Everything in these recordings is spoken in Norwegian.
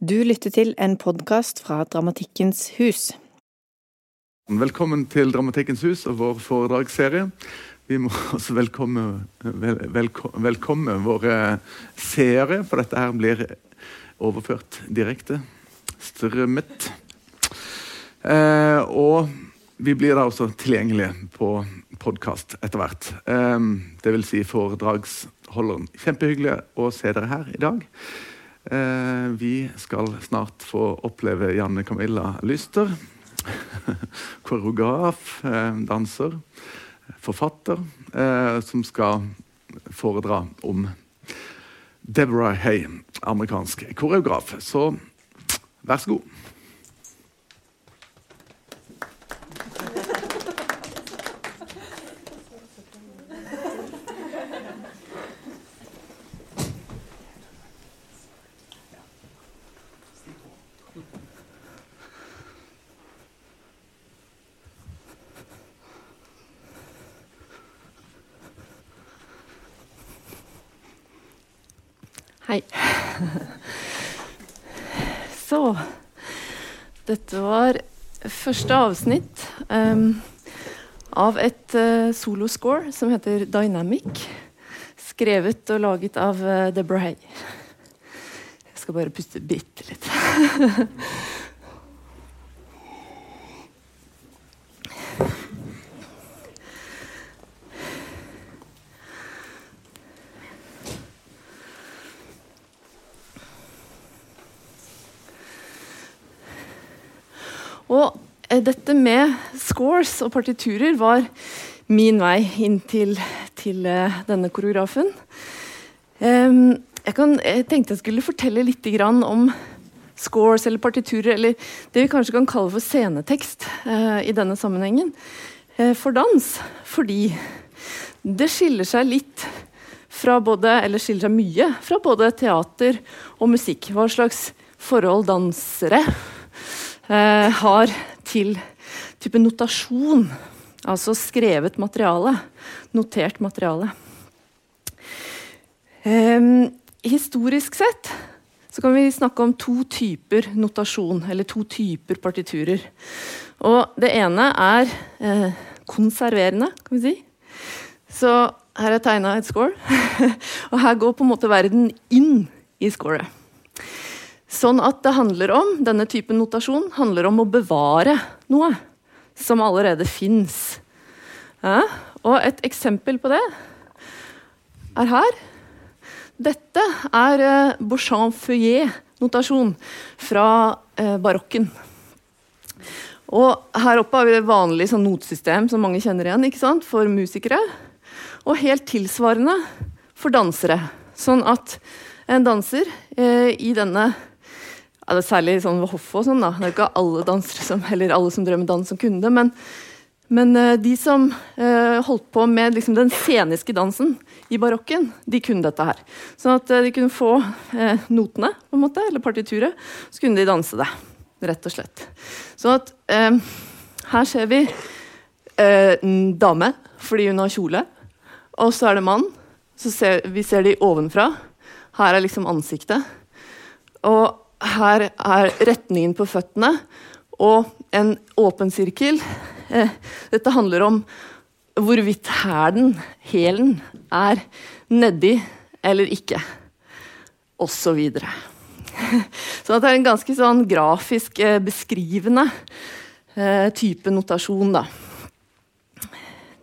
Du lytter til en podkast fra Dramatikkens hus. Velkommen til Dramatikkens hus og vår foredragsserie. Vi må også velkomme, vel, velko, velkomme våre seere, for dette her blir overført direkte. Strømmet. Eh, og vi blir da også tilgjengelige på podkast etter hvert. Eh, det vil si foredragsholderen. Kjempehyggelig å se dere her i dag. Eh, vi skal snart få oppleve Janne Camilla Lyster. Koreograf, eh, danser, forfatter, eh, som skal foredra om Deborah Hay, amerikansk koreograf. Så vær så god. Hei. Så Dette var første avsnitt um, av et uh, soloscore som heter Dynamic. Skrevet og laget av uh, Deborah Hay. Jeg skal bare puste bitte litt. Og eh, dette med scores og partiturer var min vei inn til, til uh, denne koreografen. Jeg, kan, jeg, tenkte jeg skulle fortelle litt om scores eller partiturer, eller det vi kanskje kan kalle for scenetekst uh, i denne sammenhengen, for dans. Fordi det skiller seg litt fra både, eller skiller seg mye fra både teater og musikk. Hva slags forhold dansere eh, har til type notasjon. Altså skrevet materiale. Notert materiale. Eh, historisk sett så kan vi snakke om to typer notasjon, eller to typer partiturer. Og det ene er eh, konserverende, kan vi si. Så her er tegna et score. og her går på en måte verden inn i scoret. Sånn at det handler om, Denne typen notasjon handler om å bevare noe som allerede fins. Ja? Og et eksempel på det er her. Dette er eh, Beauchamp-Feuillet-notasjon fra eh, barokken. Og Her oppe har vi det vanlige sånn notesystem som mange kjenner igjen ikke sant? for musikere. Og helt tilsvarende for dansere. Sånn at en danser eh, i denne ja, det er Særlig sånn ved hoffet og sånn. da. Det er ikke alle dansere som, eller alle som drev med dans, som kunne det. Men, men uh, de som uh, holdt på med liksom, den sceniske dansen i barokken, de kunne dette her. Sånn at uh, de kunne få notene, på en måte, eller partituret, så kunne de danse det. Rett og slett. Sånn at her ser vi en dame fordi hun har kjole. Og så er det mann. Så ser, vi ser de ovenfra. Her er liksom ansiktet. Og her er retningen på føttene og en åpen sirkel. Dette handler om hvorvidt hælen, hælen, er nedi eller ikke. Og så videre. Så det er en ganske sånn grafisk eh, beskrivende eh, type notasjon, da.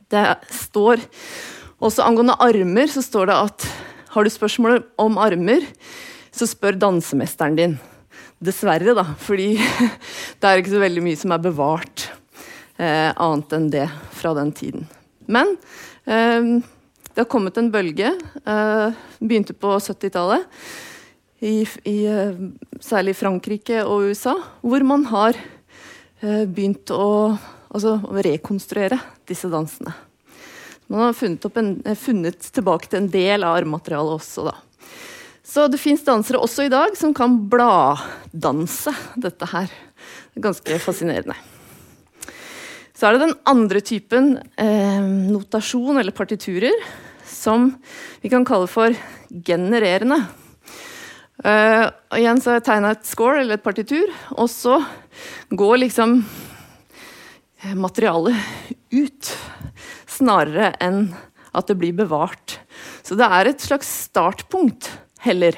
Det står også angående armer, så står det at har du spørsmål om armer, så spør dansemesteren din. Dessverre, da. Fordi det er ikke så veldig mye som er bevart eh, annet enn det fra den tiden. Men eh, det har kommet en bølge, eh, begynte på 70-tallet, i, i, eh, særlig Frankrike og USA, hvor man har eh, begynt å altså, rekonstruere disse dansene. Man har funnet, en, funnet tilbake til en del av armmaterialet også, da. Så det fins dansere også i dag som kan bladdanse dette her. Er ganske fascinerende. Så er det den andre typen eh, notasjon, eller partiturer, som vi kan kalle for genererende. Uh, og igjen så har jeg tegna et score, eller et partitur, og så går liksom materialet ut. Snarere enn at det blir bevart. Så det er et slags startpunkt heller.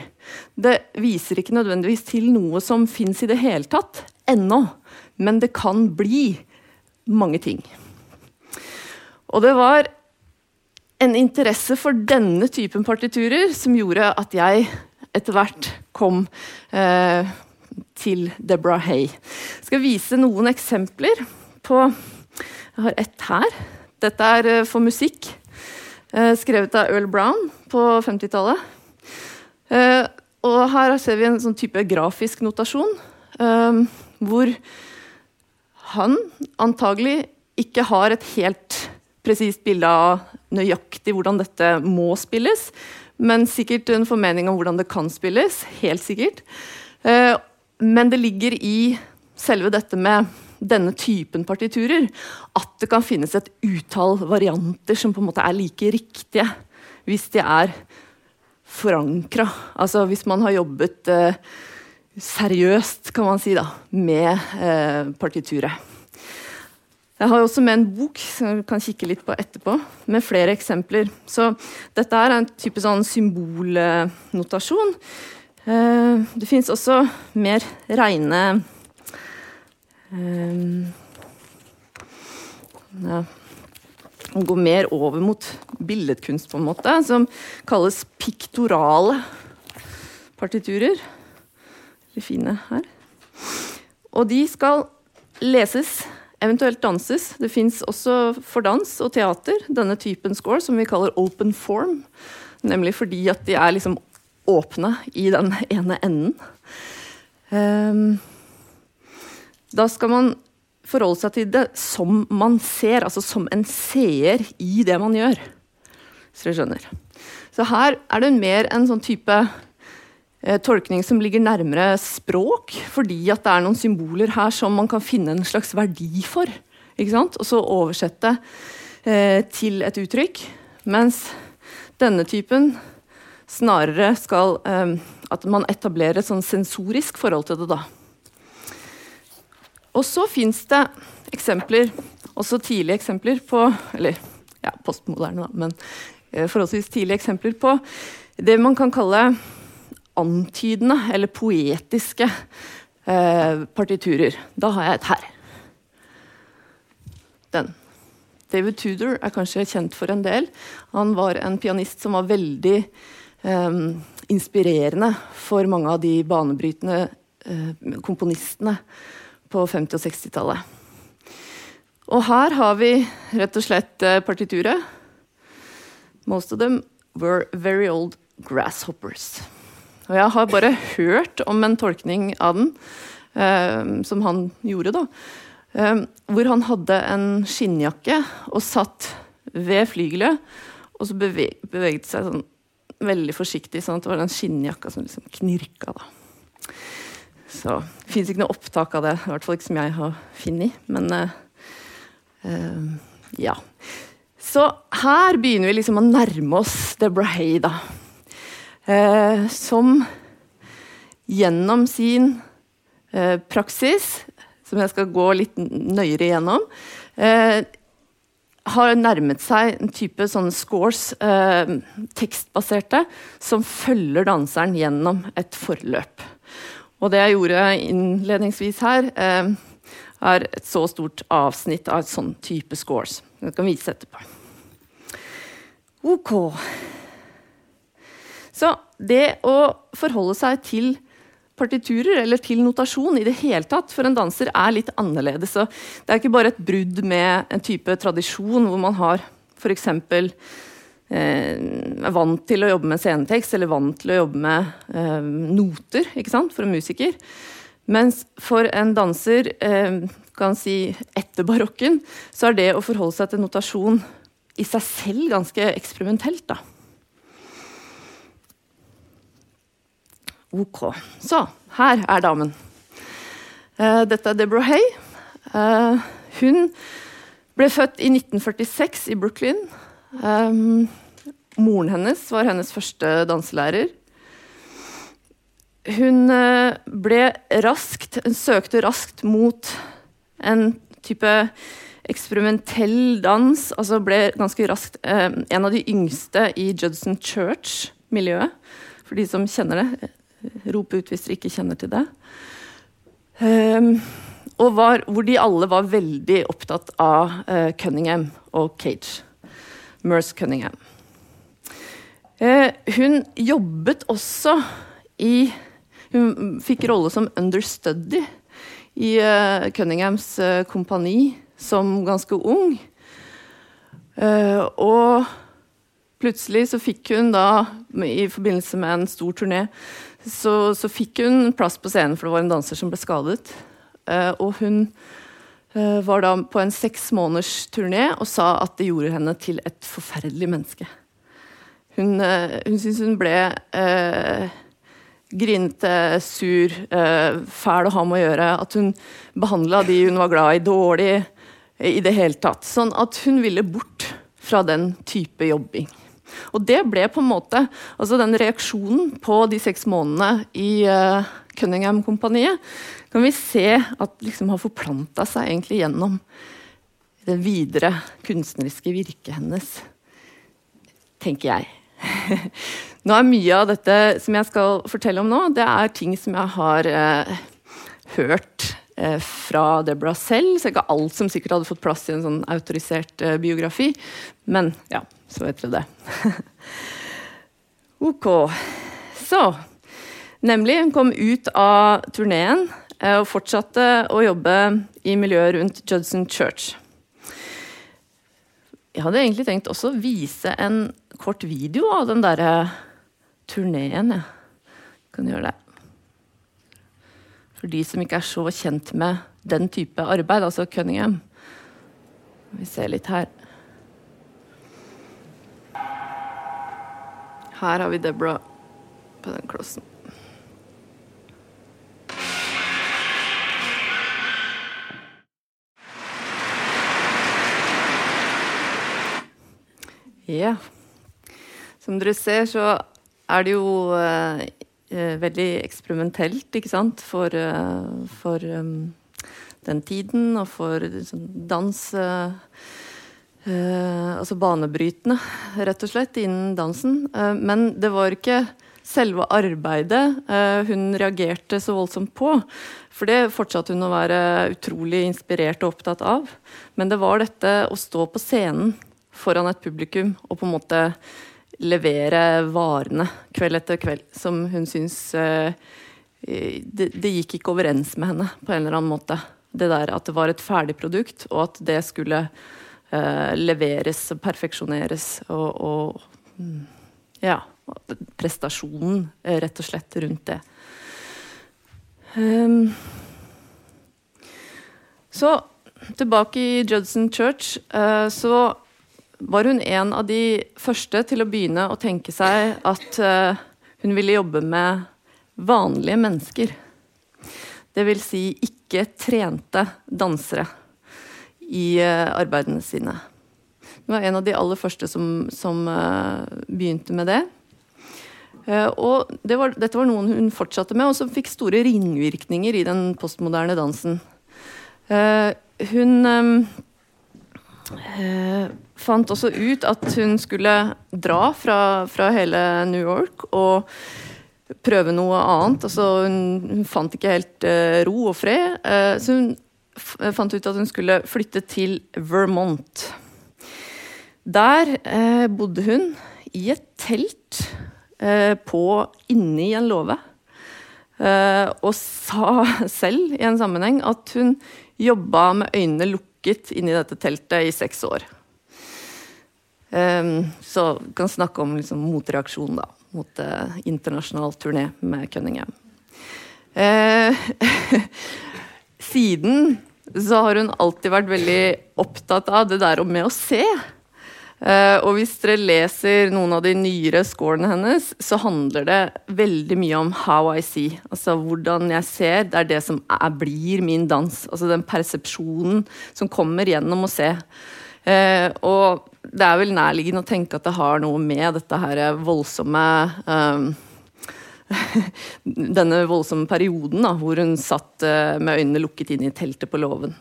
Det viser ikke nødvendigvis til noe som fins i det hele tatt ennå, men det kan bli mange ting. Og det var en interesse for denne typen partiturer som gjorde at jeg etter hvert kom eh, til Deborah Hay. Jeg skal vise noen eksempler på Jeg har ett her. Dette er eh, for musikk. Eh, skrevet av Earl Brown på 50-tallet. Eh, og her ser vi en sånn type grafisk notasjon hvor han antagelig ikke har et helt presist bilde av nøyaktig hvordan dette må spilles, men sikkert en formening om hvordan det kan spilles. Helt sikkert. Men det ligger i selve dette med denne typen partiturer at det kan finnes et utall varianter som på en måte er like riktige, hvis de er forankra. Altså hvis man har jobbet eh, seriøst, kan man si, da, med eh, partituret. Jeg har også med en bok som vi kan kikke litt på etterpå, med flere eksempler. Så dette er en type sånn symbolnotasjon. Eh, det fins også mer reine Um, Gå mer over mot billedkunst, på en måte, som kalles piktorale partiturer. Litt fine her. Og de skal leses, eventuelt danses. Det fins også for dans og teater denne typen score, som vi kaller open form. Nemlig fordi at de er liksom åpne i den ene enden. Um, da skal man forholde seg til det som man ser, altså som en seer i det man gjør. Så dere skjønner. Så her er det mer en sånn type eh, tolkning som ligger nærmere språk, fordi at det er noen symboler her som man kan finne en slags verdi for. Ikke sant? Og så oversette eh, til et uttrykk. Mens denne typen snarere skal eh, At man etablerer et sånn sensorisk forhold til det. da. Og så fins det eksempler, også tidlige eksempler på Eller ja, postmoderne, da, men eh, forholdsvis tidlige eksempler på det man kan kalle antydende eller poetiske eh, partiturer. Da har jeg et her. Den. David Tudor er kanskje kjent for en del. Han var en pianist som var veldig eh, inspirerende for mange av de banebrytende eh, komponistene på 50- og 60-tallet. Og her har vi rett og slett eh, partituret. Most of them were very old grasshoppers. Og jeg har bare hørt om en tolkning av den, um, som han gjorde, da. Um, hvor han hadde en skinnjakke og satt ved flygelet, og så beveg, beveget seg sånn veldig forsiktig, sånn at det var den skinnjakka som liksom knirka. da. Så det fins ikke noe opptak av det, i hvert fall ikke som jeg har funnet. Men uh, uh, ja. Så her begynner vi liksom å nærme oss Deborah Hay, da. Uh, som gjennom sin praksis, som jeg skal gå litt nøyere igjennom, har nærmet seg en type sånne scores, tekstbaserte, som følger danseren gjennom et forløp. Og det jeg gjorde innledningsvis her, eh, er et så stort avsnitt av et sånn type scores. Jeg kan vise etterpå. Ok. Så det å forholde seg til partiturer eller til notasjon i det hele tatt for en danser er litt annerledes. Så det er ikke bare et brudd med en type tradisjon hvor man har f.eks er vant til å jobbe med scenetekst eller vant til å jobbe med eh, noter ikke sant, for en musiker. Mens for en danser, eh, kan si etter barokken, så er det å forholde seg til notasjon i seg selv ganske eksperimentelt. da. Ok. Så her er damen. Dette er Deborah Hay. Hun ble født i 1946 i Brooklyn. Um, moren hennes var hennes første danselærer. hun eh, ble raskt Hun søkte raskt mot en type eksperimentell dans. Altså ble ganske raskt eh, en av de yngste i Judson Church-miljøet. For de som kjenner det. Rop ut hvis dere ikke kjenner til det. Um, og var, hvor de alle var veldig opptatt av uh, Cunningham og Cage. Merce Cunningham. Uh, hun jobbet også i Hun fikk rolle som understudy i uh, Cunninghams kompani som ganske ung. og plutselig så fikk hun da, i forbindelse med en stor turné, så, så, fikk hun plass på scenen, for det var en danser som ble skadet. Og hun var da på en seks måneders turné og sa at det gjorde henne til et forferdelig menneske. Hun, uh, hun syntes hun ble grinete, sur, fæl å ha med å gjøre. At hun behandla de hun var glad i, dårlig i det hele tatt. Sånn at hun ville bort fra den type jobbing. Og det ble på en måte altså Den reaksjonen på de seks månedene i uh, Cunningham-kompaniet kan vi se at liksom har forplanta seg egentlig gjennom det videre kunstneriske virket hennes, tenker jeg. nå er Mye av dette som jeg skal fortelle om nå, det er ting som jeg har uh, hørt uh, fra Deborah selv. Så ikke alt som sikkert hadde fått plass i en sånn autorisert biografi. Men ja, så vet dere det. ok. Så Nemlig, hun kom ut av turneen eh, og fortsatte å jobbe i miljøet rundt Judson Church. Jeg hadde egentlig tenkt også å vise en kort video av den derre turneen. Jeg kan gjøre det. For de som ikke er så kjent med den type arbeid, altså Cunningham. Vi ser litt her. Her har vi Deborah på den klossen. Ja. Som dere ser, så er det jo eh, eh veldig eksperimentelt, ikke sant, for, eh, for um, den tiden og for sånn, dans. Eh, eh, altså banebrytende, rett og slett, innen dansen. Uh, men det var ikke selve arbeidet uh, hun reagerte så voldsomt på. For det fortsatte hun å være utrolig inspirert og opptatt av. Men det var dette å stå på scenen foran et publikum og på en måte levere varene kveld etter kveld, som hun syns det, det gikk ikke overens med henne på en eller annen måte. Det der at det var et ferdig produkt, og at det skulle uh, leveres og perfeksjoneres og, og mm, ja, prestasjonen, uh, rett og slett, rundt det. Um, så tilbake i Judson Church, uh, så var hun en av de første til å begynne å tenke seg at hun ville jobbe med vanlige mennesker. Det vil si ikke trente dansere i uh, arbeidene sine. Hun var en av de aller første som, som uh, begynte med det. Uh, og det var, dette var noen hun fortsatte med, og som fikk store ringvirkninger i den postmoderne dansen. hun fant også ut at hun skulle dra fra, fra hele New York og prøve noe annet. Altså, hun, hun, fant ikke helt ro og fred, så hun eh, fant ut at hun skulle flytte til Vermont. Der eh, bodde hun i et telt på inni en låve. og sa selv i en sammenheng at hun jobba med øynene lukket inni dette teltet i seks år. så så kan snakke om liksom, motreaksjon, da mot uh, internasjonal turné med Cunningham. Eh, siden så har hun alltid vært veldig opptatt av det der med å se. Uh, og hvis dere leser noen av de nyere scorene hennes, så handler det veldig mye om how I see. Altså hvordan jeg ser. Det er det som er, blir min dans. Altså den persepsjonen som kommer gjennom å se. Uh, og det er vel nærliggende å tenke at det har noe med dette her voldsomme um, denne voldsomme perioden da, hvor hun satt uh, med øynene lukket inn i teltet på låven.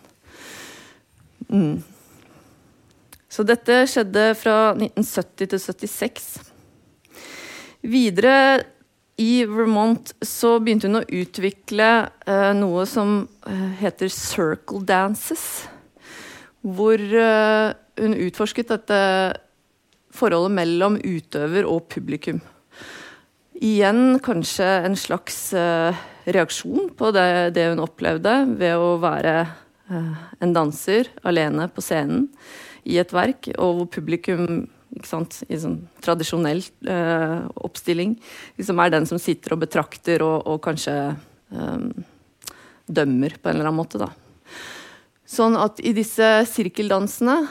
Mm. Så dette skjedde fra 1970 til 76. Videre i Vermont så begynte hun å utvikle eh, noe som uh, heter circle dances. Hvor hun utforsket dette forholdet mellom utøver og publikum. Igjen kanskje en slags uh, reaksjon på det, det, hun opplevde ved å være uh, en danser alene på scenen i et verk, og hvor publikum sant, i sånn tradisjonell eh, oppstilling liksom er den som sitter og betrakter og, og kanskje eh, dømmer på en eller annen måte. Da. Sånn at i disse sirkeldansene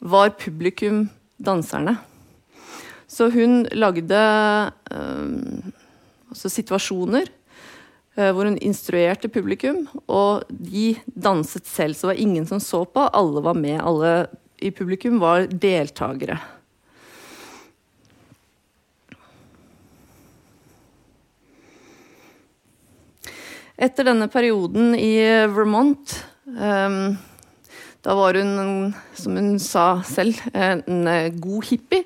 var publikum danserne. Så hun lagde um, altså situasjoner uh, hvor hun instruerte publikum, og de danset selv. Så det var ingen som så på, alle var med. Alle i publikum var deltakere. Etter denne perioden i Vermont um, Da var hun, som hun sa selv, en god hippie.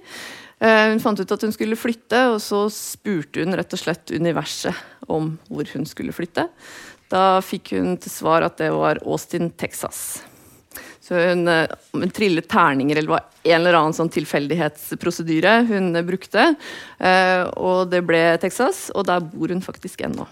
Eh, hun fant ut at hun skulle flytte, og så spurte hun rett og slett universet om hvor hun skulle flytte. Da fikk hun til svar at det var Austin, Texas. Så hun, eh, hun trillet terninger, eller var en eller annen sånn tilfeldighetsprosedyre hun brukte. Eh, og det ble Texas, og der bor hun faktisk ennå.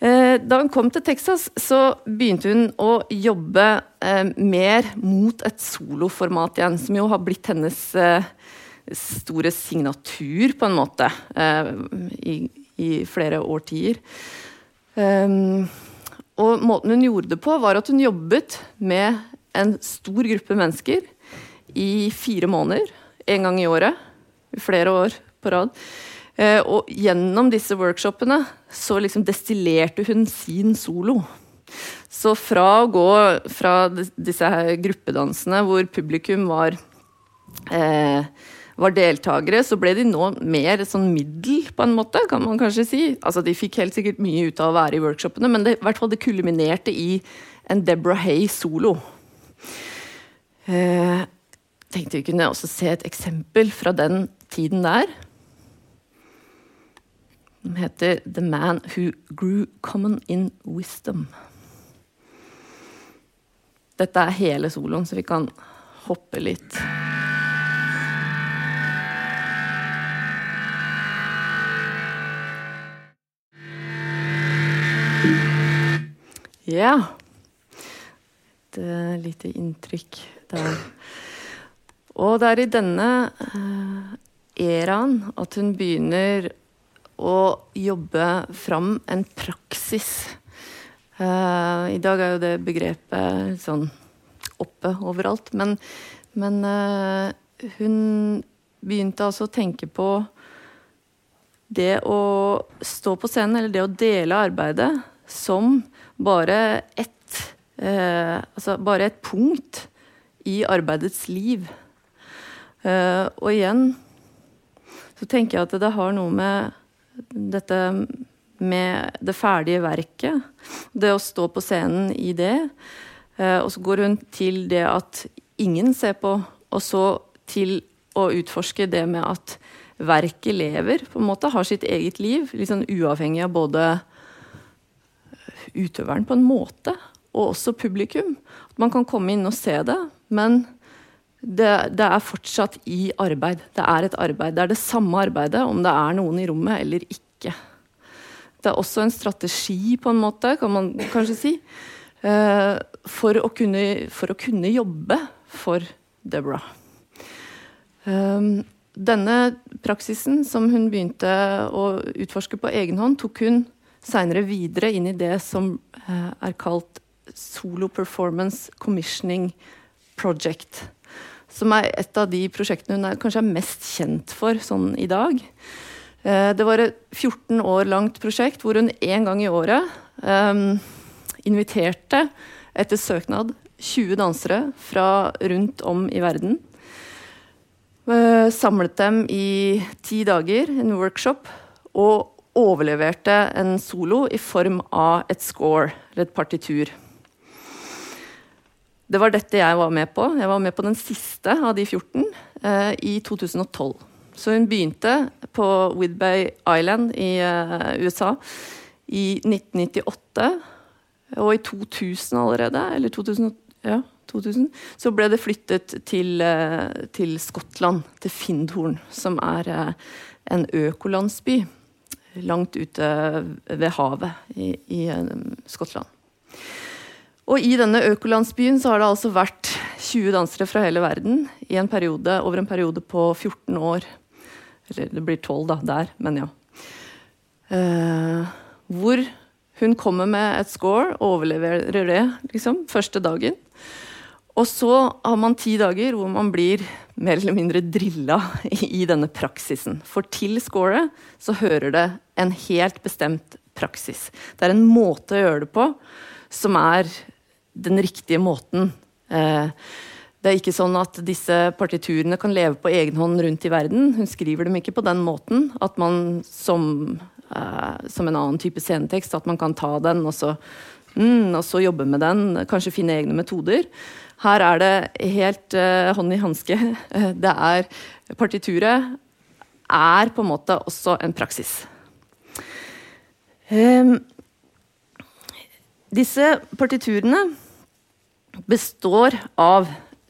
Da hun kom til Texas, så begynte hun å jobbe eh, mer mot et soloformat igjen, som jo har blitt hennes eh, store signatur, på en måte, eh, i, i, flere årtier. Um, og måten hun gjorde det på, var at hun jobbet med en stor gruppe mennesker i fire måneder. En gang i året. I flere år på rad. Eh, og gjennom disse workshopene så liksom destillerte hun sin solo. Så fra å gå fra disse gruppedansene hvor publikum var eh, var deltakere, så ble de nå mer sånn middel, på en måte, kan man kanskje si. Altså, De fikk helt sikkert mye ut av å være i workshopene, men det, i hvert fall det kulminerte i en Deborah Hay-solo. Eh, tenkte vi kunne også se et eksempel fra den tiden der. Den heter 'The Man Who Grew Common in Wisdom'. Dette er hele soloen, så vi kan hoppe litt. Ja. Et lite inntrykk der. Og det er i denne uh, eraen at hun begynner å jobbe fram en praksis. Uh, I dag er jo det begrepet sånn oppe overalt. Men, men uh, hun begynte altså å tenke på det å stå på scenen, eller det å dele arbeidet, som bare ett uh, Altså bare et punkt i arbeidets liv. og igjen så tenker jeg at det har noe med dette med det ferdige verket. Det å stå på scenen i det. Eh, og så går hun til det at ingen ser på, og så til å utforske det med at verket lever, på en måte, har sitt eget liv. Litt sånn uavhengig av både utøveren på en måte, og også publikum. At man kan komme inn og se det, men det, det, er fortsatt i arbeid. Det er et arbeid. Det er det samme arbeidet om det er noen i rommet eller ikke. Det er også en strategi, på en måte, kan man kanskje si, eh, for å kunne, for å kunne jobbe for Deborah. Um, denne praksisen som hun begynte å utforske på egen hånd, tok hun seinere videre inn i det som eh, er kalt Solo Performance Commissioning Project som er et av de prosjektene hun er, kanskje er mest kjent for sånn i dag. Eh, det var et 14 år langt prosjekt hvor hun en gang i året um, inviterte etter søknad 20 dansere fra rundt om i verden. Eh, samlet dem i ti dager, en workshop, og overleverte en solo i form av et score, eller et partitur. Det var dette jeg var med på. Jeg var med på den siste av de 14 eh, i 2012. Så hun begynte på Whidbey Island i eh, USA i 1998. Og i 2000 allerede, eller 2000, ja, 2000, så ble det flyttet til, eh, til Skottland, til Findhorn, som er eh, en økolandsby langt ute ved havet i, i eh, Skottland. Og i denne økolandsbyen så har det altså vært 20 dansere fra hele verden i en periode, over en periode på 14 år. Eller det blir 12 da, der, men ja. Uh, hvor hun kommer med et score overleverer det liksom, første dagen. Og så har man ti dager hvor man blir mer eller mindre drilla i denne praksisen. For til scoret så hører det en helt bestemt praksis. Det er en måte å gjøre det på som er den riktige måten. Eh, det er ikke sånn at disse partiturene kan leve på egen hånd rundt i verden. Hun skriver dem ikke på den måten at man som, eh, som en annen type scenetekst, at man kan ta den og så, mm, og så jobbe med den, kanskje finne egne metoder. Her er det helt uh, hånd i hanske. Det er Partituret er på en måte også en praksis. Um, disse partiturene består av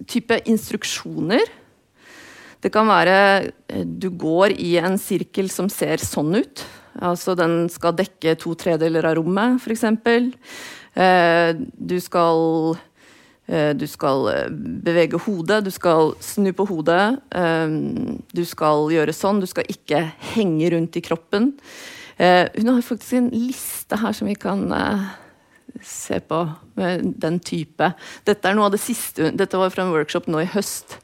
type instruksjoner. Det kan være eh, du går i en sirkel som ser sånn ut. Altså den skal dekke to tredeler av rommet, f.eks. Eh, du skal eh, du skal bevege hodet, du skal snu på hodet. Du skal gjøre sånn, du skal ikke henge rundt i kroppen. Hun har faktisk en liste her som vi kan se på den type. Dette er noe av det siste Dette var fra en workshop nå i høst.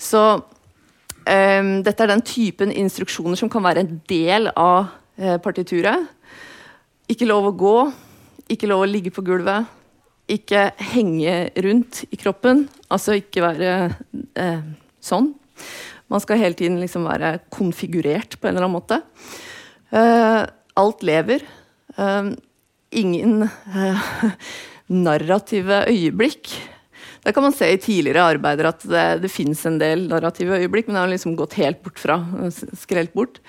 Så um, dette er den typen instruksjoner som kan være en del av uh, partituret. Ikke lov å gå, ikke lov å ligge på gulvet, ikke henge rundt i kroppen. Altså ikke være uh, sånn. Man skal hele tiden liksom være konfigurert på en eller annen måte. Uh, alt lever. Um, ingen uh, narrative øyeblikk. Det kan man se i tidligere arbeider at det, det fins en del narrative øyeblikk, men det har liksom gått helt bort fra. Skrelt bort.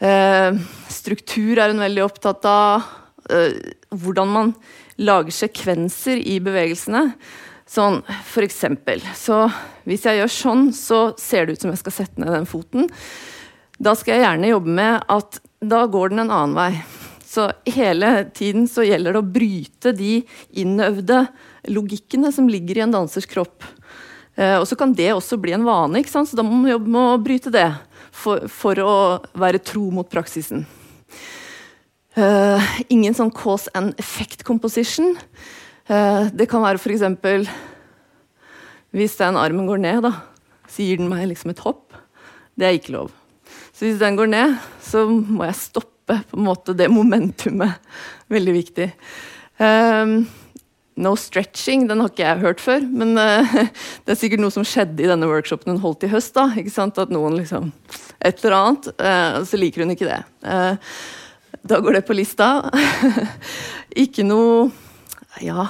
Uh, struktur er hun veldig opptatt av. Uh, hvordan man lager sekvenser i bevegelsene. Sånn, for eksempel. Så hvis jeg gjør sånn, så ser det ut som jeg skal sette ned den foten. Da skal jeg gjerne jobbe med at da går den en annen vei. Så hele tiden så gjelder det å bryte de innøvde logikkene som ligger i en dansers kropp. Eh, og så kan det også bli en vane, så da må man jobbe med å bryte det for, for å være tro mot praksisen. Uh, ingen sånn cause and effect composition. Uh, det kan være f.eks. Hvis den armen går ned, da, så gir den meg liksom et hopp. Det er ikke lov. Så hvis den går ned, så må jeg stoppe på en måte det momentumet. Veldig viktig. Um, no stretching, den har ikke jeg hørt før, men uh, det er sikkert noe som skjedde i denne workshopen hun holdt i høst. da, ikke sant, At noen liksom Et eller annet. Uh, så liker hun ikke det. Uh, da går det på lista. ikke noe Ja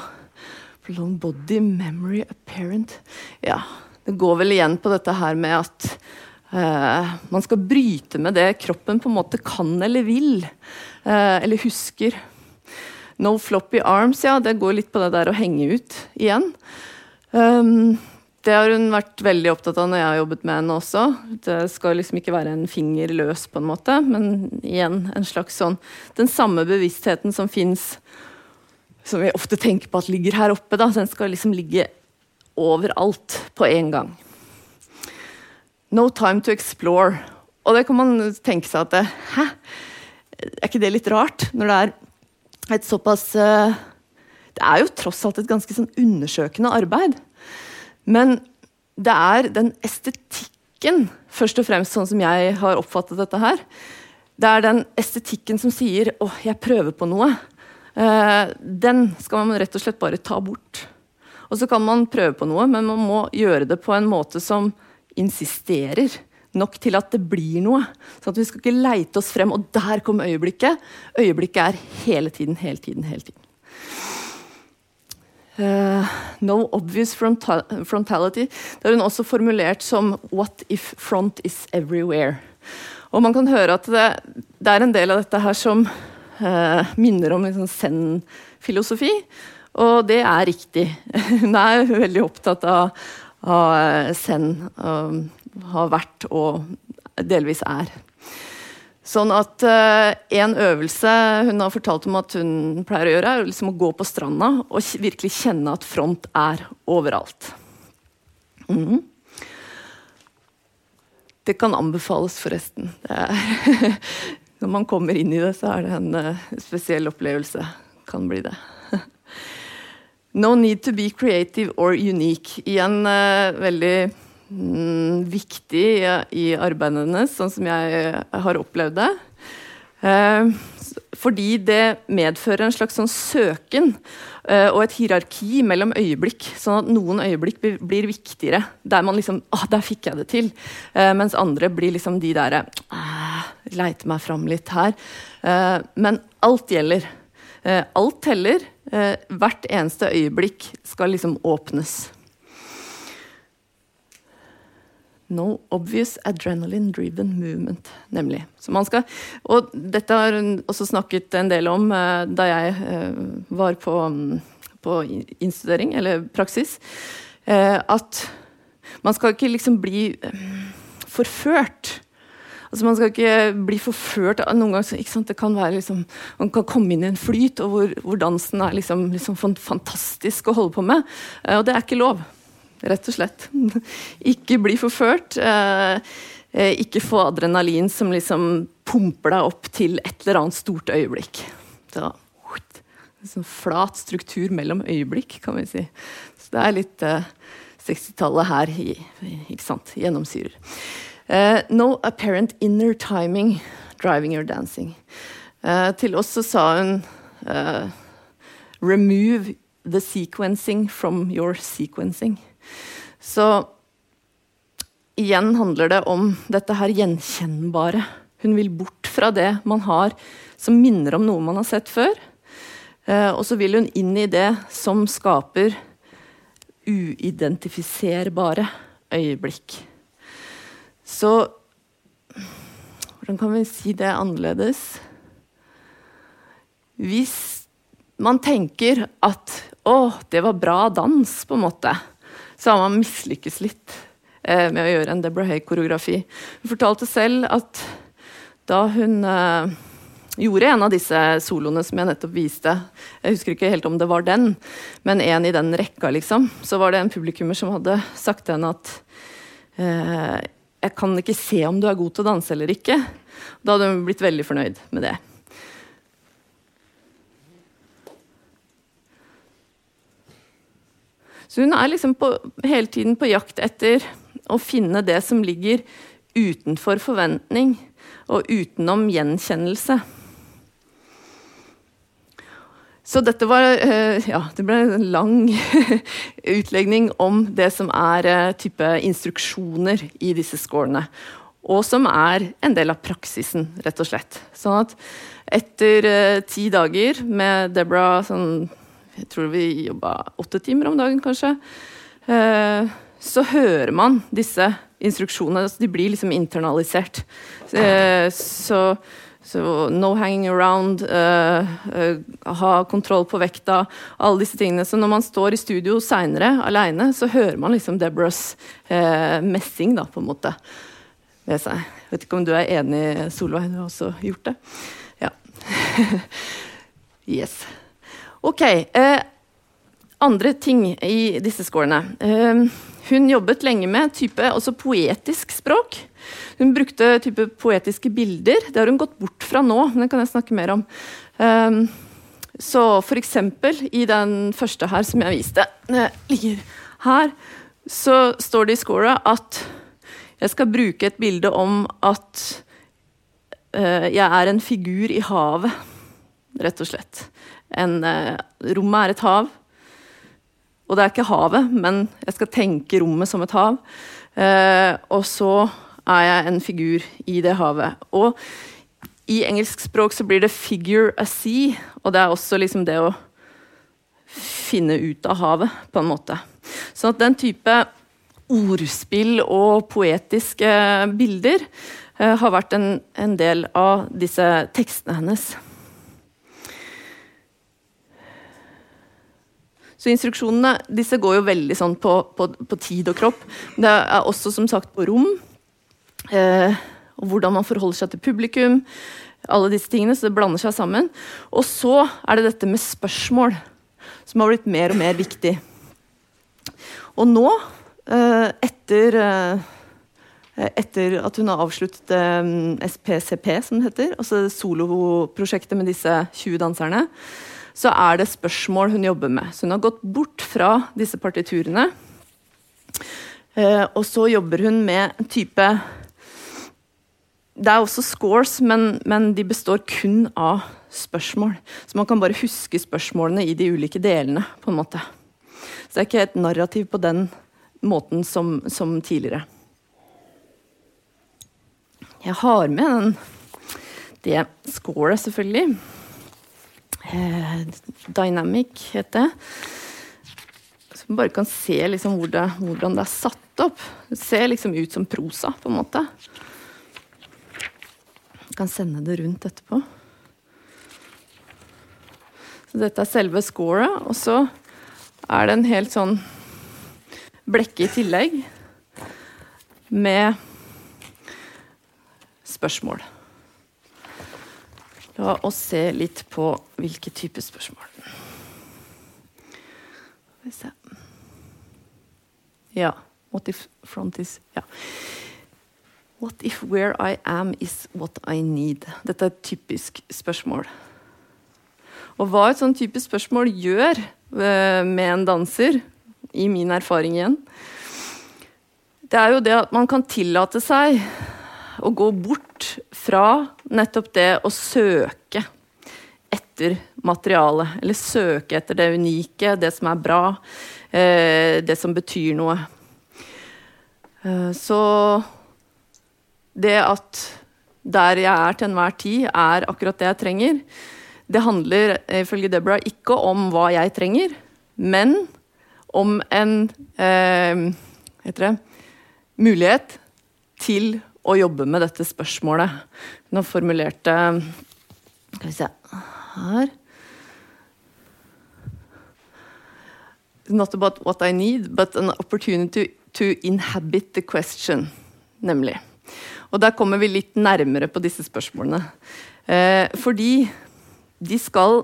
Long Body memory apparent. Ja, det går vel igjen på dette her med at Uh, man skal bryte med det kroppen på en måte kan eller vil, uh, eller husker. No floppy arms, ja, det går litt på det der å henge ut igjen. Um, det har hun vært veldig opptatt av når jeg har jobbet med henne også. Det skal liksom ikke være en finger løs, på en måte, men igjen en slags sånn Den samme bevisstheten som fins, som vi ofte tenker på at ligger her oppe, da, den skal liksom ligge overalt på en gang. No time to explore. Og det kan man tenke seg at det, Hæ? Er ikke det litt rart? Når det er et såpass uh, Det er jo tross alt et ganske sånn undersøkende arbeid. Men det er den estetikken, først og fremst sånn som jeg har oppfattet dette her. Det er den estetikken som sier 'Å, jeg prøver på noe'. Uh, den skal man rett og slett bare ta bort. Og så kan man prøve på noe, men man må gjøre det på en måte som insisterer nok til at det blir noe. Sånn at vi skal ikke leite oss frem, og der kom øyeblikket. Øyeblikket er hele tiden, hele tiden, hele tiden. Uh, no obvious frontal frontality. Det har hun også formulert som 'what if front is everywhere'. Og man kan høre at det, det er en del av dette her som uh, minner om liksom zen-filosofi, og det er riktig. Hun er veldig opptatt av, av zen, har vært og delvis er. Sånn at uh, En øvelse hun har fortalt om at hun pleier å gjøre, er liksom å gå på stranda og virkelig kjenne at front er overalt. Mm. Det kan anbefales, forresten. Når man kommer inn i det, så er det en uh, spesiell opplevelse. Kan bli det. No need to be creative or unique. Igjen uh, veldig mm, viktig i, i arbeidet hennes, sånn som jeg har opplevd det. Uh, fordi det medfører en slags sånn søken uh, og et hierarki mellom øyeblikk. Sånn at noen øyeblikk blir, viktigere. Der man liksom ah, der fikk jeg det til. Uh, mens andre blir liksom de derre Leite Leiter meg fram litt her. Eh, men alt gjelder. Eh, alt teller. Eh, hvert eneste øyeblikk skal liksom åpnes. No obvious adrenaline-driven movement, nemlig. Skal, og dette har hun også snakket en del om uh, da jeg var på, um, på, innstudering, eller praksis. At man skal ikke liksom bli forført. Altså Man skal ikke bli forført noen ganger, Det kan være liksom, Man kan komme inn i en flyt og hvor, hvor dansen er liksom, liksom fantastisk å holde på med. og det er ikke lov rett og slett. ikke bli forført. Eh, eh, ikke få adrenalin som liksom pumper deg opp til et eller annet stort øyeblikk. Så, sånn flat struktur mellom øyeblikk, kan vi si. Så det er litt uh, eh, 60-tallet her ikke sant, gjennomsyrer. Uh, no apparent inner timing driving your dancing. Uh, til oss så sa hun Remove the sequencing from your sequencing. Så igjen handler det om dette her gjenkjennbare. Hun vil bort fra det man har som minner om noe man har sett før. Og så vil hun inn i det som skaper uidentifiserbare øyeblikk. Så hvordan kan vi si det annerledes? Hvis man tenker at 'å, det var bra dans', på en måte, så har man mislykkes litt eh, med å gjøre en Deborah Hay-koreografi. Hun fortalte selv at da hun eh, gjorde en av disse soloene som jeg nettopp viste, jeg husker ikke helt om det var den, men en i den rekka, liksom, så var det en publikummer som hadde sagt til henne at eh, jeg kan ikke se om du er god til å danse eller ikke. Da hadde hun blitt veldig fornøyd med det. Så hun er liksom på, hele tiden på jakt etter å finne det som ligger utenfor forventning og utenom gjenkjennelse. Så dette var eh, Ja, det ble en lang utlegning om det som er eh, type instruksjoner i disse scorene. Og som er en del av praksisen, rett og slett. Sånn at etter eh, ti dager med Deborah sånn jeg tror vi jobba åtte timer om dagen, kanskje. Så hører man disse instruksjonene. Altså de blir liksom internalisert. Så, så, no hanging around, uh, uh, ha kontroll på vekta, alle disse tingene. Så når man står i studio seinere aleine, så hører man liksom Deborahs uh, messing, da, på en måte, ved seg. Vet ikke om du er enig, Solveig? Du har også gjort det? Ja. yes. Ok. Andre ting i disse scorene. Eh, hun jobbet lenge med type også poetisk språk. Hun brukte type poetiske bilder. Det har hun gått bort fra nå, men det kan jeg snakke mer om. Um, så for eksempel i den første her som jeg viste, ligger her, så står det i scoret at jeg skal bruke et bilde om at uh, jeg er en figur i havet, rett og slett. En, uh, rommet er et hav. Og det er ikke havet, men jeg skal tenke rommet som et hav. Eh, og så er jeg en figur i det havet. Og i engelsk språk så blir det 'figure a sea', og det er også liksom det å finne ut av havet, på en måte. Så at den type ordspill og poetiske bilder eh, har vært en, en, del av disse tekstene hennes. Så instruksjonene disse går jo veldig sånn på, på, på tid og kropp. Det er også som sagt på rom. Eh, og hvordan man forholder seg til publikum. Alle disse tingene, så det blander seg sammen. Og så er det dette med spørsmål, som har blitt mer og mer viktig. Og nå, eh, etter eh, etter at hun har avsluttet eh, SPCP, som det heter, altså soloprosjektet med disse 20 danserne, så er det spørsmål hun jobber med. Så hun har gått bort fra disse partiturene. Eh, og så jobber hun med en type Det er også scores, men, men, de består kun av spørsmål. Så man kan bare huske spørsmålene i de ulike delene. på en måte. Så det er ikke et narrativ på den måten som, som tidligere. Jeg har med den, det scoret, selvfølgelig. Eh, Dynamic heter det. Så man bare kan se liksom hvor det, hvordan det er satt opp. Det ser liksom ut som prosa, på en måte. Jeg kan sende det rundt etterpå. Så dette er selve scoret, og så er det en helt sånn blekke i tillegg med spørsmål. La oss se litt på hvilke typer spørsmål. Skal Ja. What if front is Ja. What if where I am is what I need? Dette er et typisk spørsmål. Og hva et sånn typisk spørsmål gjør eh, med en danser, i min erfaring igjen, det er jo det at man kan tillate seg å gå bort fra nettopp det å søke etter materialet. Eller søke etter det unike, det som er bra, eh, det som betyr noe. Eh, så det at der jeg er til enhver tid, er akkurat det jeg trenger, det handler ifølge Deborah ikke om hva jeg trenger, men om en eh, det, mulighet til å jobbe med dette spørsmålet. Hun har formulert det Skal vi se Her. Not about what I need, but an opportunity to inhabit the question. Nemlig. Og der kommer vi litt nærmere på disse spørsmålene. Eh, fordi de skal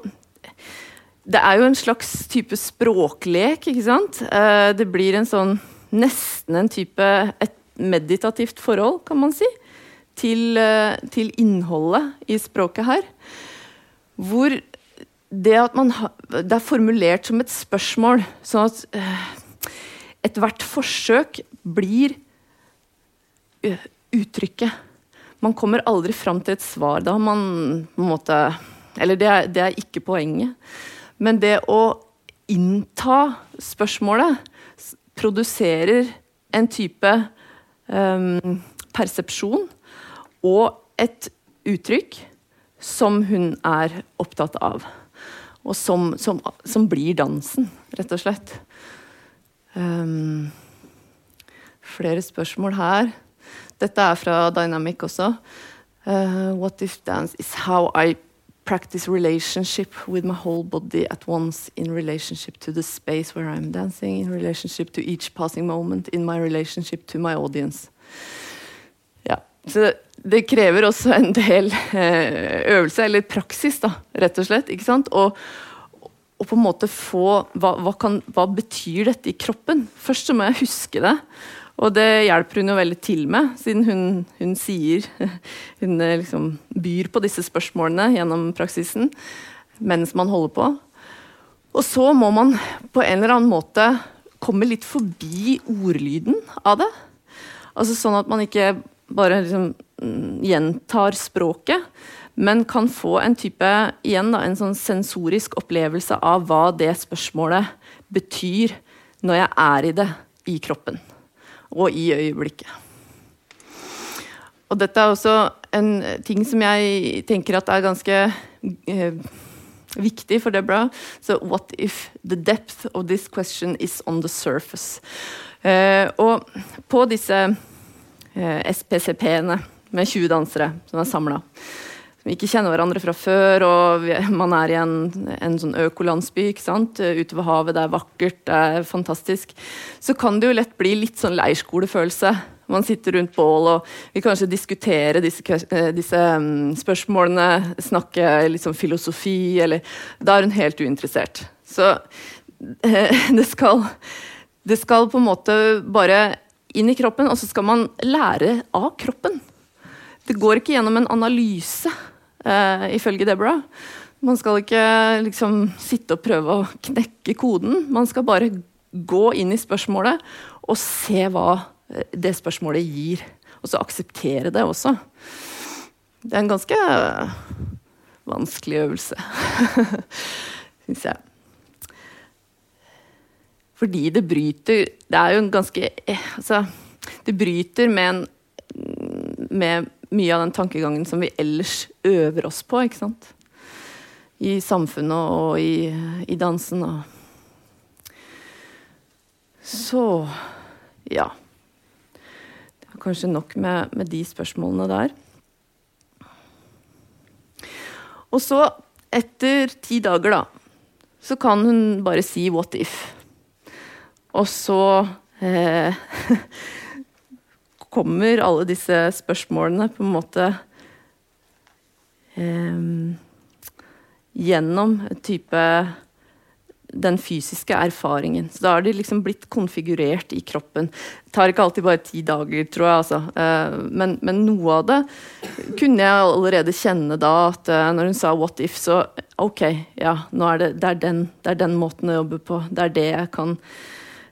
Det er jo en slags type språklek, ikke sant? Eh, det blir en sånn Nesten en type et meditativt forhold, kan man si, til, eh, til innholdet i språket her. Hvor det at man ha, Det er formulert som et spørsmål, sånn at uh, ethvert forsøk blir uh, uttrykket. Man kommer aldri fram til et svar. Da man på en måte Eller det er, det er ikke poenget. Men det å innta spørsmålet produserer en type um, persepsjon og et uttrykk som hun er opptatt av. Og som, som, som blir dansen, rett og slett. Um, flere spørsmål her. Dette er fra Dynamic også. Uh, what if dance is how I practice relationship with my whole body at once in relationship to the space where I'm dancing, in relationship to each passing moment, in my relationship to my audience. Ja, så det krever også en del eh, øvelse, eller praksis, da, rett og slett. ikke sant? Og, og på en måte få hva, hva, kan, hva betyr dette i kroppen? Først så må jeg huske det. Og det hjelper hun jo veldig til med, siden hun, hun sier Hun eh, liksom byr på disse spørsmålene gjennom praksisen mens man holder på. Og så må man på en eller annen måte komme litt forbi ordlyden av det. Altså Sånn at man ikke bare liksom mm, gjentar språket, men kan få en type igjen da, en sånn sensorisk opplevelse av hva det spørsmålet betyr når jeg er i det i kroppen. Og i øyeblikket. Og dette er også en ting som jeg tenker at er ganske eh, viktig for Debra. Så what if the depth of this question is on the surface? Eh, og på disse eh, SPCP-ene med 20 dansere som er samla, som ikke kjenner hverandre fra før, og man er i en, en sånn økolandsby ikke sant? ute ved havet, det er vakkert, det er fantastisk, så kan det jo lett bli litt sånn leirskolefølelse man sitter rundt bål og vil kanskje diskutere disse, eh, disse um, spørsmålene. Snakke liksom filosofi, eller Da er hun helt uinteressert. Så uh, det skal Det skal på en måte bare inn i kroppen, og så skal man lære av kroppen. Det går ikke gjennom en analyse, uh, ifølge Deborah. Man skal ikke liksom sitte og prøve å knekke koden. Man skal bare gå inn i spørsmålet og se hva det spørsmålet gir. Og så akseptere det også. Det er en ganske vanskelig øvelse, syns jeg. Fordi det bryter Det er jo en ganske Altså, det bryter med, en, med mye av den tankegangen som vi ellers øver oss på, ikke sant? I samfunnet og i, i dansen og Så ja kanskje nok med, med de spørsmålene der. Og så, etter ti dager, da, så kan hun bare si 'what if'. Og så eh, kommer alle disse spørsmålene på en måte eh, gjennom type den fysiske erfaringen. Så da har de liksom blitt konfigurert i kroppen. Det tar ikke alltid bare ti dager, tror jeg. Altså. Eh, men, men, noe av det kunne jeg allerede kjenne da. At eh, når hun sa 'what if', så OK, ja, nå er det, det, er den, det er den måten å jobbe på. Det er det jeg kan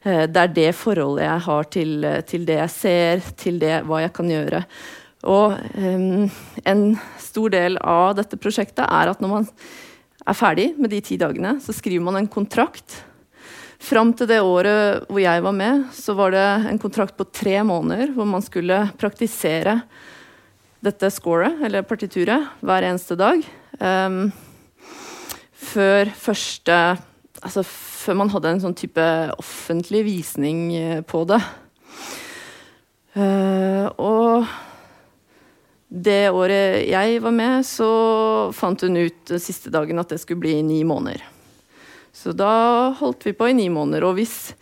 Det er det forholdet jeg har til, til det jeg ser, til det hva jeg kan gjøre. Og um, en stor del av dette prosjektet er at når man er ferdig med de ti dagene, så skriver man en kontrakt. Fram til det året hvor jeg var med, så var det en kontrakt på tre måneder hvor man skulle praktisere dette scoret, eller partituret, hver eneste dag. Um, før første Altså før man hadde en sånn type offentlig visning eh, på det. Uh, og det året jeg var med, så fant hun ut siste dagen at det skulle bli ni måneder. Så da holdt vi på i ni måneder. Og hvis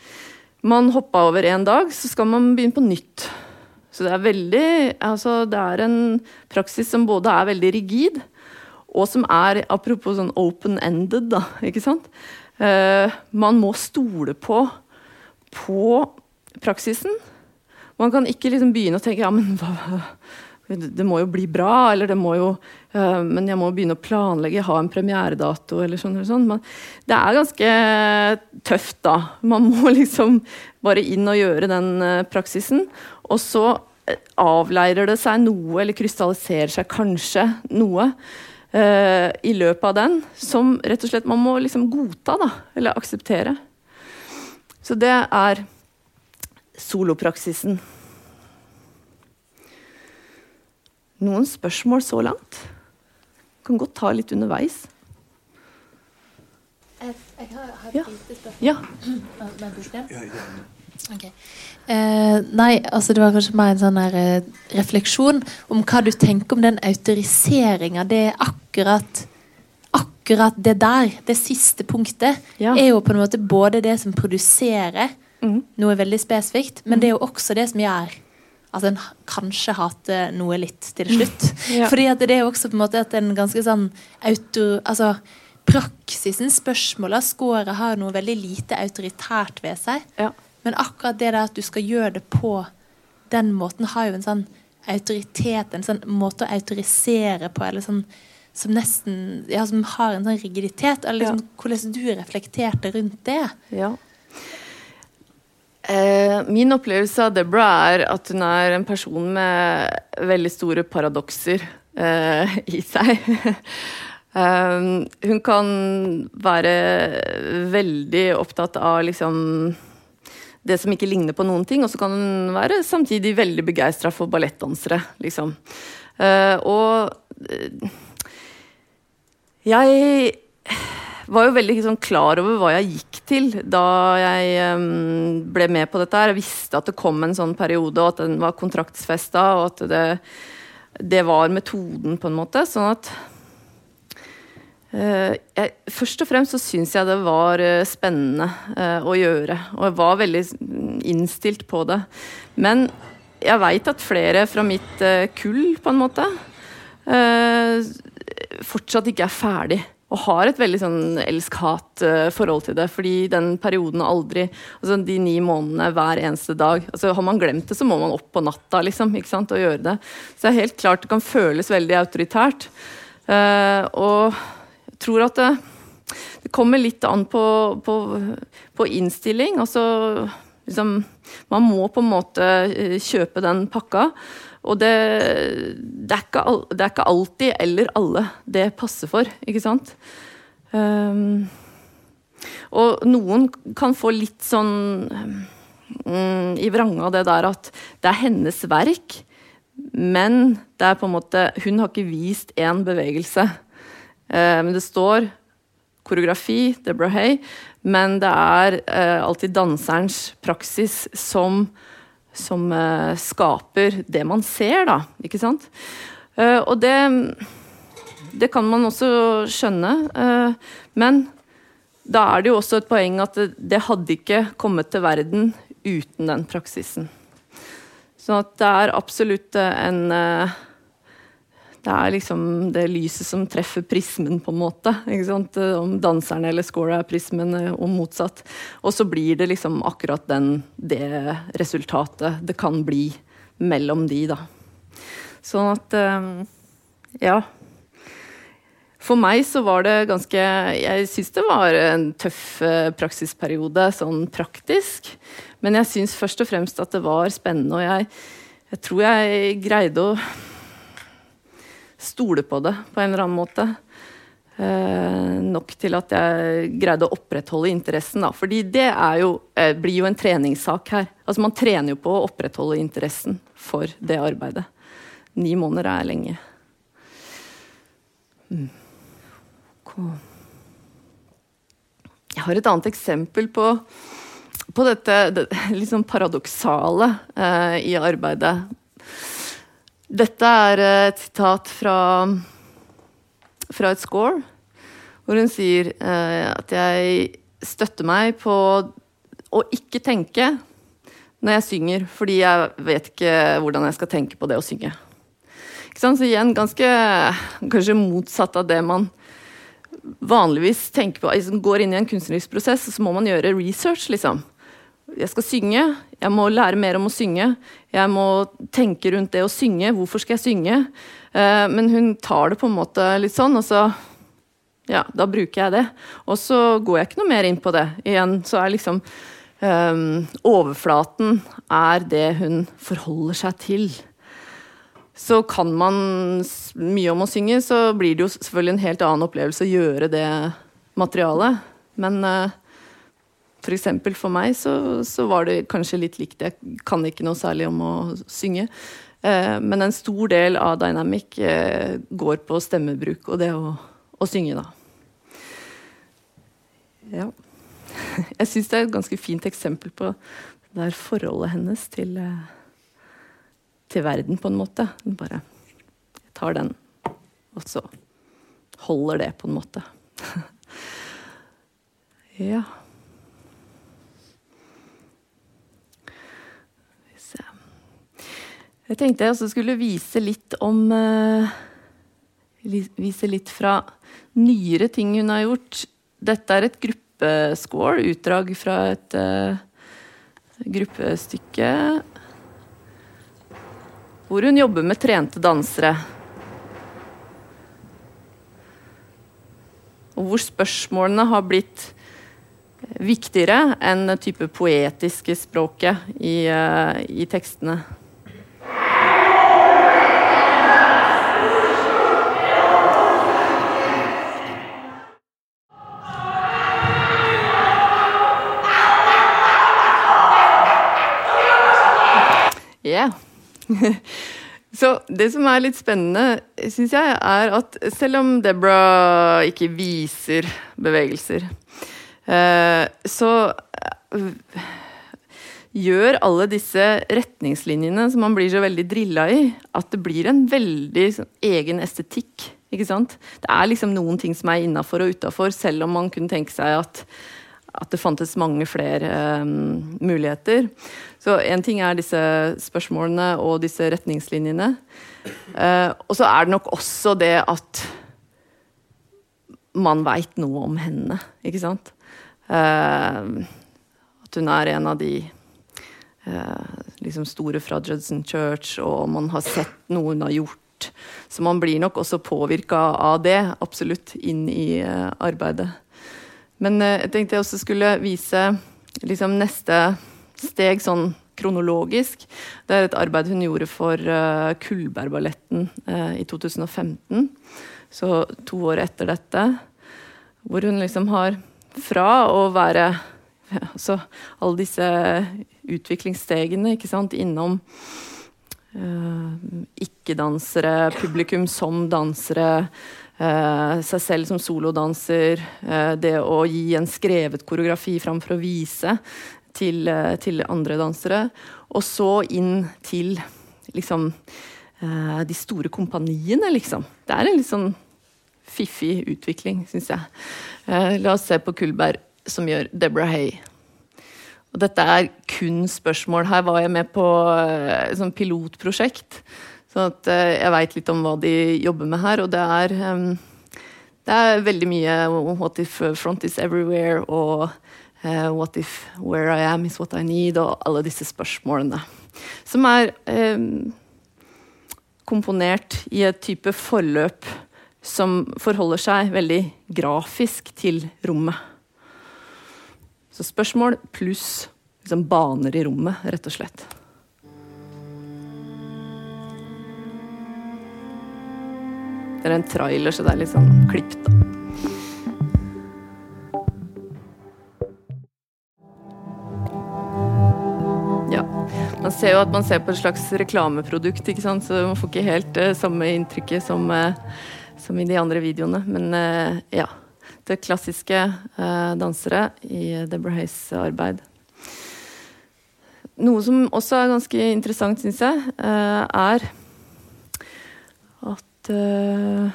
man hoppa over én dag, så skal man begynne på nytt. Så det er veldig Altså, det er en praksis som både er veldig rigid, og som er, apropos sånn open-ended, da, ikke sant Man må stole på, på praksisen. Man kan ikke liksom begynne å tenke ja, men hva det må jo bli bra, eller det må jo uh, Men jeg må begynne å planlegge, ha en premieredato, eller sånn. Eller sånn. Men det er ganske tøft, da. Man må liksom bare inn og gjøre den uh, praksisen. Og så avleirer det seg noe, eller krystalliserer seg kanskje noe. I løpet av den, som rett og slett man må liksom godta, da, eller akseptere. Så det er solopraksisen. Noen spørsmål så langt? Kan godt ta litt underveis. Jeg, jeg har, har ja. ja. Okay. Eh, nei, altså det var kanskje mer en sånn her, eh, refleksjon om hva du tenker om den autoriseringa. Det er akkurat akkurat det der, det siste punktet, ja. er jo på en måte både det som produserer mm. noe veldig spesifikt, men mm. det er jo også det som gjør at en kanskje hater noe litt til slutt. ja. Fordi at det er jo også på en måte at en ganske sånn auto... Altså praksisen, spørsmåla, scoret har noe veldig lite autoritært ved seg. Ja. Men akkurat det der at du skal gjøre det på den måten, har jo en sånn autoritet, en sånn måte å autorisere på, eller sånn som nesten Ja, som har en sånn rigiditet. Eller liksom, ja. hvordan du reflekterte rundt det. Ja. Eh, min opplevelse av Deborah er at hun er en person med veldig store paradokser eh, i seg. um, hun kan være veldig opptatt av liksom det som ikke ligner på noen ting, og så kan hun være samtidig veldig begeistra for ballettdansere, liksom. Uh, og uh, jeg var jo veldig sånn, klar over hva jeg gikk til da jeg um, ble med på dette. her. Jeg visste at det kom en sånn periode, og at den var kontraktsfesta, og at det, det, var metoden, på en måte. Sånn at jeg, Først og fremst så syns jeg det var uh, spennende uh, å gjøre, og jeg var veldig innstilt på det. Men jeg veit at flere fra mitt kull, på en måte, fortsatt ikke er ferdig og har et veldig sånn elsk-hat-forhold til det. Fordi den perioden aldri altså De ni månedene hver eneste dag altså Har man glemt det, så må man opp på natta liksom, ikke sant, og gjøre det. Så det er helt klart det kan føles veldig autoritært. Og tror at det, det kommer litt an på, på, på innstilling. Altså liksom Man må på en måte eh, kjøpe den pakka. Og det, det, er ikke, det, er ikke, alltid eller alle det passer for, ikke sant? Um, og noen kan få litt sånn um, i vranga det der at det er hennes verk, men det er på en måte Hun har ikke vist én bevegelse. Uh, men det står koreografi, Deborah Hay, men det er uh, alltid danserens praksis som som uh, skaper det man ser, da. Ikke sant? Og det, det kan man også skjønne. Men da er det jo også et poeng at det, hadde ikke kommet til verden uten den praksisen. Så det er absolutt en det er liksom det lyset som treffer prismen, på en måte. Om danseren eller scorer er prismen, eh, og motsatt. Og så blir det liksom akkurat den, det resultatet det kan bli mellom de, da. Sånn at eh, Ja. For meg så var det ganske Jeg syns det var en tøff eh, praksisperiode sånn praktisk. Men jeg syns først og fremst at det var spennende, og jeg, jeg tror jeg greide å stole på det på en eller annen måte. Eh, nok til at jeg greide å opprettholde interessen. Da. Fordi det jo, eh, blir jo en treningssak her. Altså Man trener jo på å opprettholde interessen for det arbeidet. Ni måneder er lenge. Mm. Jeg har et annet eksempel på, på dette det, liksom paradoksale eh, i arbeidet dette er et sitat fra, fra et score, hvor hun sier eh, at jeg støtter meg på å ikke tenke når jeg synger, fordi jeg vet ikke hvordan jeg skal tenke på det å synge. Så igjen ganske kanskje motsatt av det man vanligvis tenker på. Man går inn i en kunstnerisk prosess, så må man gjøre research, liksom jeg skal synge, jeg må lære mer om å synge. Jeg må tenke rundt det å synge. Hvorfor skal jeg synge? Eh, men hun tar det på en måte litt sånn, og så Ja, da bruker jeg det. Og så går jeg ikke noe mer inn på det. Igjen så er liksom eh, Overflaten er det hun forholder seg til. Så kan man mye om å synge, så blir det jo selvfølgelig en helt annen opplevelse å gjøre det materialet. Men uh, F.eks. For, for meg så, så, var det kanskje litt likt. Jeg kan ikke noe særlig om å synge. Eh, men en stor del av Dynamic eh, går på stemmebruk og det å, å synge, da. Ja. Jeg syns det er et ganske fint eksempel på det der forholdet hennes til, eh, til verden, på en måte. Hun bare tar den, og så holder det, på en måte. ja. Jeg tenkte jeg også skulle vise litt om uh, Vise litt fra nyere ting hun har gjort. Dette er et gruppescore, utdrag fra et uh, gruppestykke hvor hun jobber med trente dansere. Og hvor spørsmålene har blitt viktigere enn type poetiske språket i, uh, i tekstene. Yeah. Så det som er litt spennende, syns jeg, er at selv om Debra ikke viser bevegelser, eh, så eh, gjør alle disse retningslinjene som man blir så veldig drilla i, at det blir en veldig sånn, egen estetikk. Ikke sant? Det er liksom noen ting som er innafor og utafor, selv om man kunne tenke seg at at det fantes mange flere um, muligheter. Så én ting er disse spørsmålene og disse retningslinjene. Uh, og så er det nok også det at man veit noe om henne, ikke sant? Uh, at hun er en av de uh, liksom store fra Judson Church, og man har sett noe hun har gjort. Så man blir nok også påvirka av det, absolutt, inn i arbeidet. Men eh, jeg tenkte jeg også skulle vise liksom, neste steg sånn kronologisk. Det er et arbeid hun gjorde for uh, Kullbergballetten uh, i 2015. Så to år etter dette. Hvor hun liksom har fra å være ja, altså alle disse utviklingsstegene ikke sant, innom uh, ikke-dansere, publikum som dansere, seg selv som solodanser, uh, det å gi en skrevet koreografi framfor å vise til, uh, til, andre dansere. Og så inn til liksom de store kompaniene, liksom. Det er en litt sånn fiffig utvikling, syns jeg. la oss se på Kullberg, som gjør Deborah Hay. Og dette er kun spørsmål. Her var jeg med på et sånn pilotprosjekt så at eh, jeg veit litt om hva de jobber med her. Og det er, det er veldig mye What if front is everywhere? og uh, What if where I am is what I need? Og alle disse spørsmålene. Som er komponert i et type forløp som forholder seg veldig grafisk til rommet. Så spørsmål pluss liksom baner i rommet, rett og slett. Det er en trailer, så det er litt sånn klipp. Ja. Man ser jo at man ser på et slags reklameprodukt, ikke sant? så man får ikke helt uh, samme inntrykket som, uh, som, i de andre videoene. Men uh, ja. Det klassiske dansere i Deborah Hays arbeid. Noe som også er ganske interessant, syns jeg, er uh,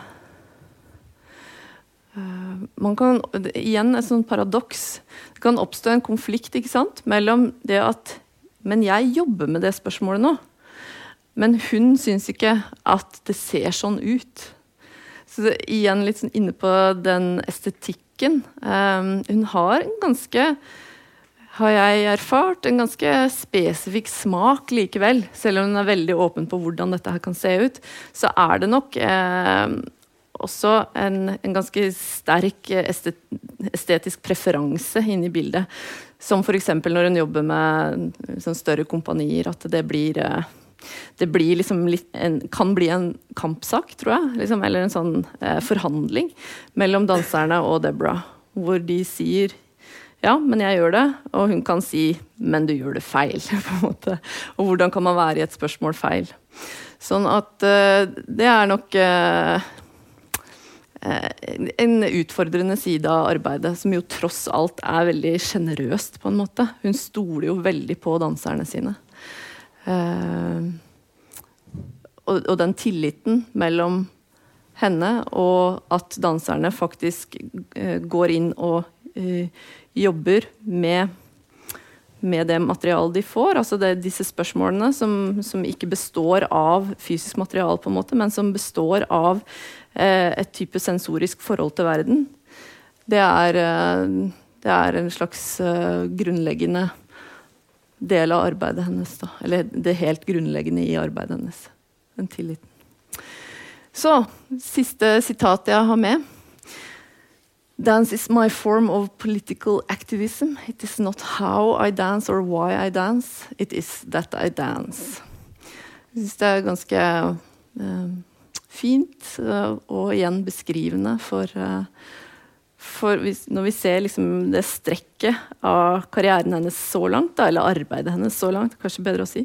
man kan, Igjen et sånt paradoks. Det kan oppstå en konflikt ikke sant? mellom det at Men jeg jobber med det spørsmålet nå. Men hun syns ikke at det ser sånn ut. Så det, igjen litt sånn inne på den estetikken. Um, hun har en ganske har jeg erfart, en ganske spesifikk smak likevel. Selv om hun er veldig åpen på hvordan dette her kan se ut, så er det nok eh, også en, en, ganske sterk estet, estetisk preferanse inne i bildet. Som f.eks. når hun jobber med sånn større kompanier, at det blir eh, det blir liksom en, kan bli en kampsak, tror jeg. Liksom, eller en sånn eh, forhandling mellom danserne og Deborah. Hvor de sier ja, men jeg gjør det. Og hun kan si 'men du gjør det feil'. på en måte. Og hvordan kan man være i et spørsmål feil? Sånn at uh, det er nok uh, en utfordrende side av arbeidet, som jo tross alt er veldig sjenerøst, på en måte. Hun stoler jo veldig på danserne sine. Og, den tilliten mellom henne og at danserne faktisk går inn og jobber med, med det materialet de får. Altså det, disse spørsmålene som, som, ikke består av fysisk material, på en måte, men som består av eh, et type sensorisk forhold til verden. Det er, eh, det er en slags eh, grunnleggende del av arbeidet hennes. Da. Eller det helt grunnleggende i arbeidet hennes. Den tilliten. Så siste sitat jeg har med. Dance is my form of political activism. It is not how I dance or why I dance. It is that I dance. Jeg syns det er ganske uh, fint uh, og igjen beskrivende for, uh, for hvis, Når vi ser liksom det strekket av karrieren hennes så langt, da, eller arbeidet hennes så langt, kanskje bedre å si.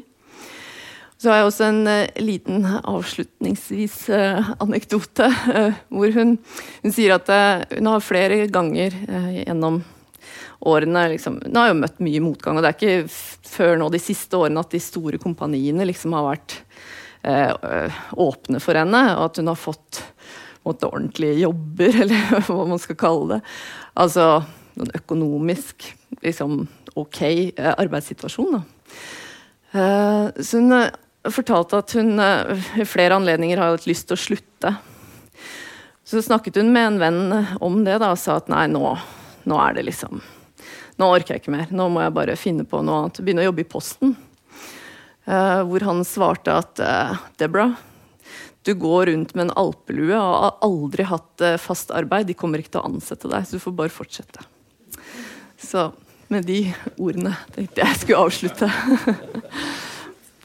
Så har jeg også en uh, liten avslutningsvis uh, anekdote. Uh, hvor hun, hun, sier at hun har flere ganger gjennom årene liksom, Hun har jo møtt mye motgang, og det er ikke før nå de siste årene at de store kompaniene liksom har vært åpne for henne, og at hun har fått måte, ordentlige jobber, eller hva man skal kalle det. Altså noen økonomisk liksom, ok arbeidssituasjon. Da. så hun fortalte at hun eh, i flere anledninger har hatt lyst til å slutte. Så snakket hun med en venn om det da, og sa at nei, nå, nå, er det liksom Nå orker jeg ikke mer. Nå må jeg bare finne på noe annet. Begynne å jobbe i Posten. Uh, hvor han svarte at uh, Deborah, du går rundt med en alpelue og har aldri hatt uh, fast arbeid. De kommer ikke til å ansette deg, så du får bare fortsette. Så med de ordene tenkte jeg skulle avslutte.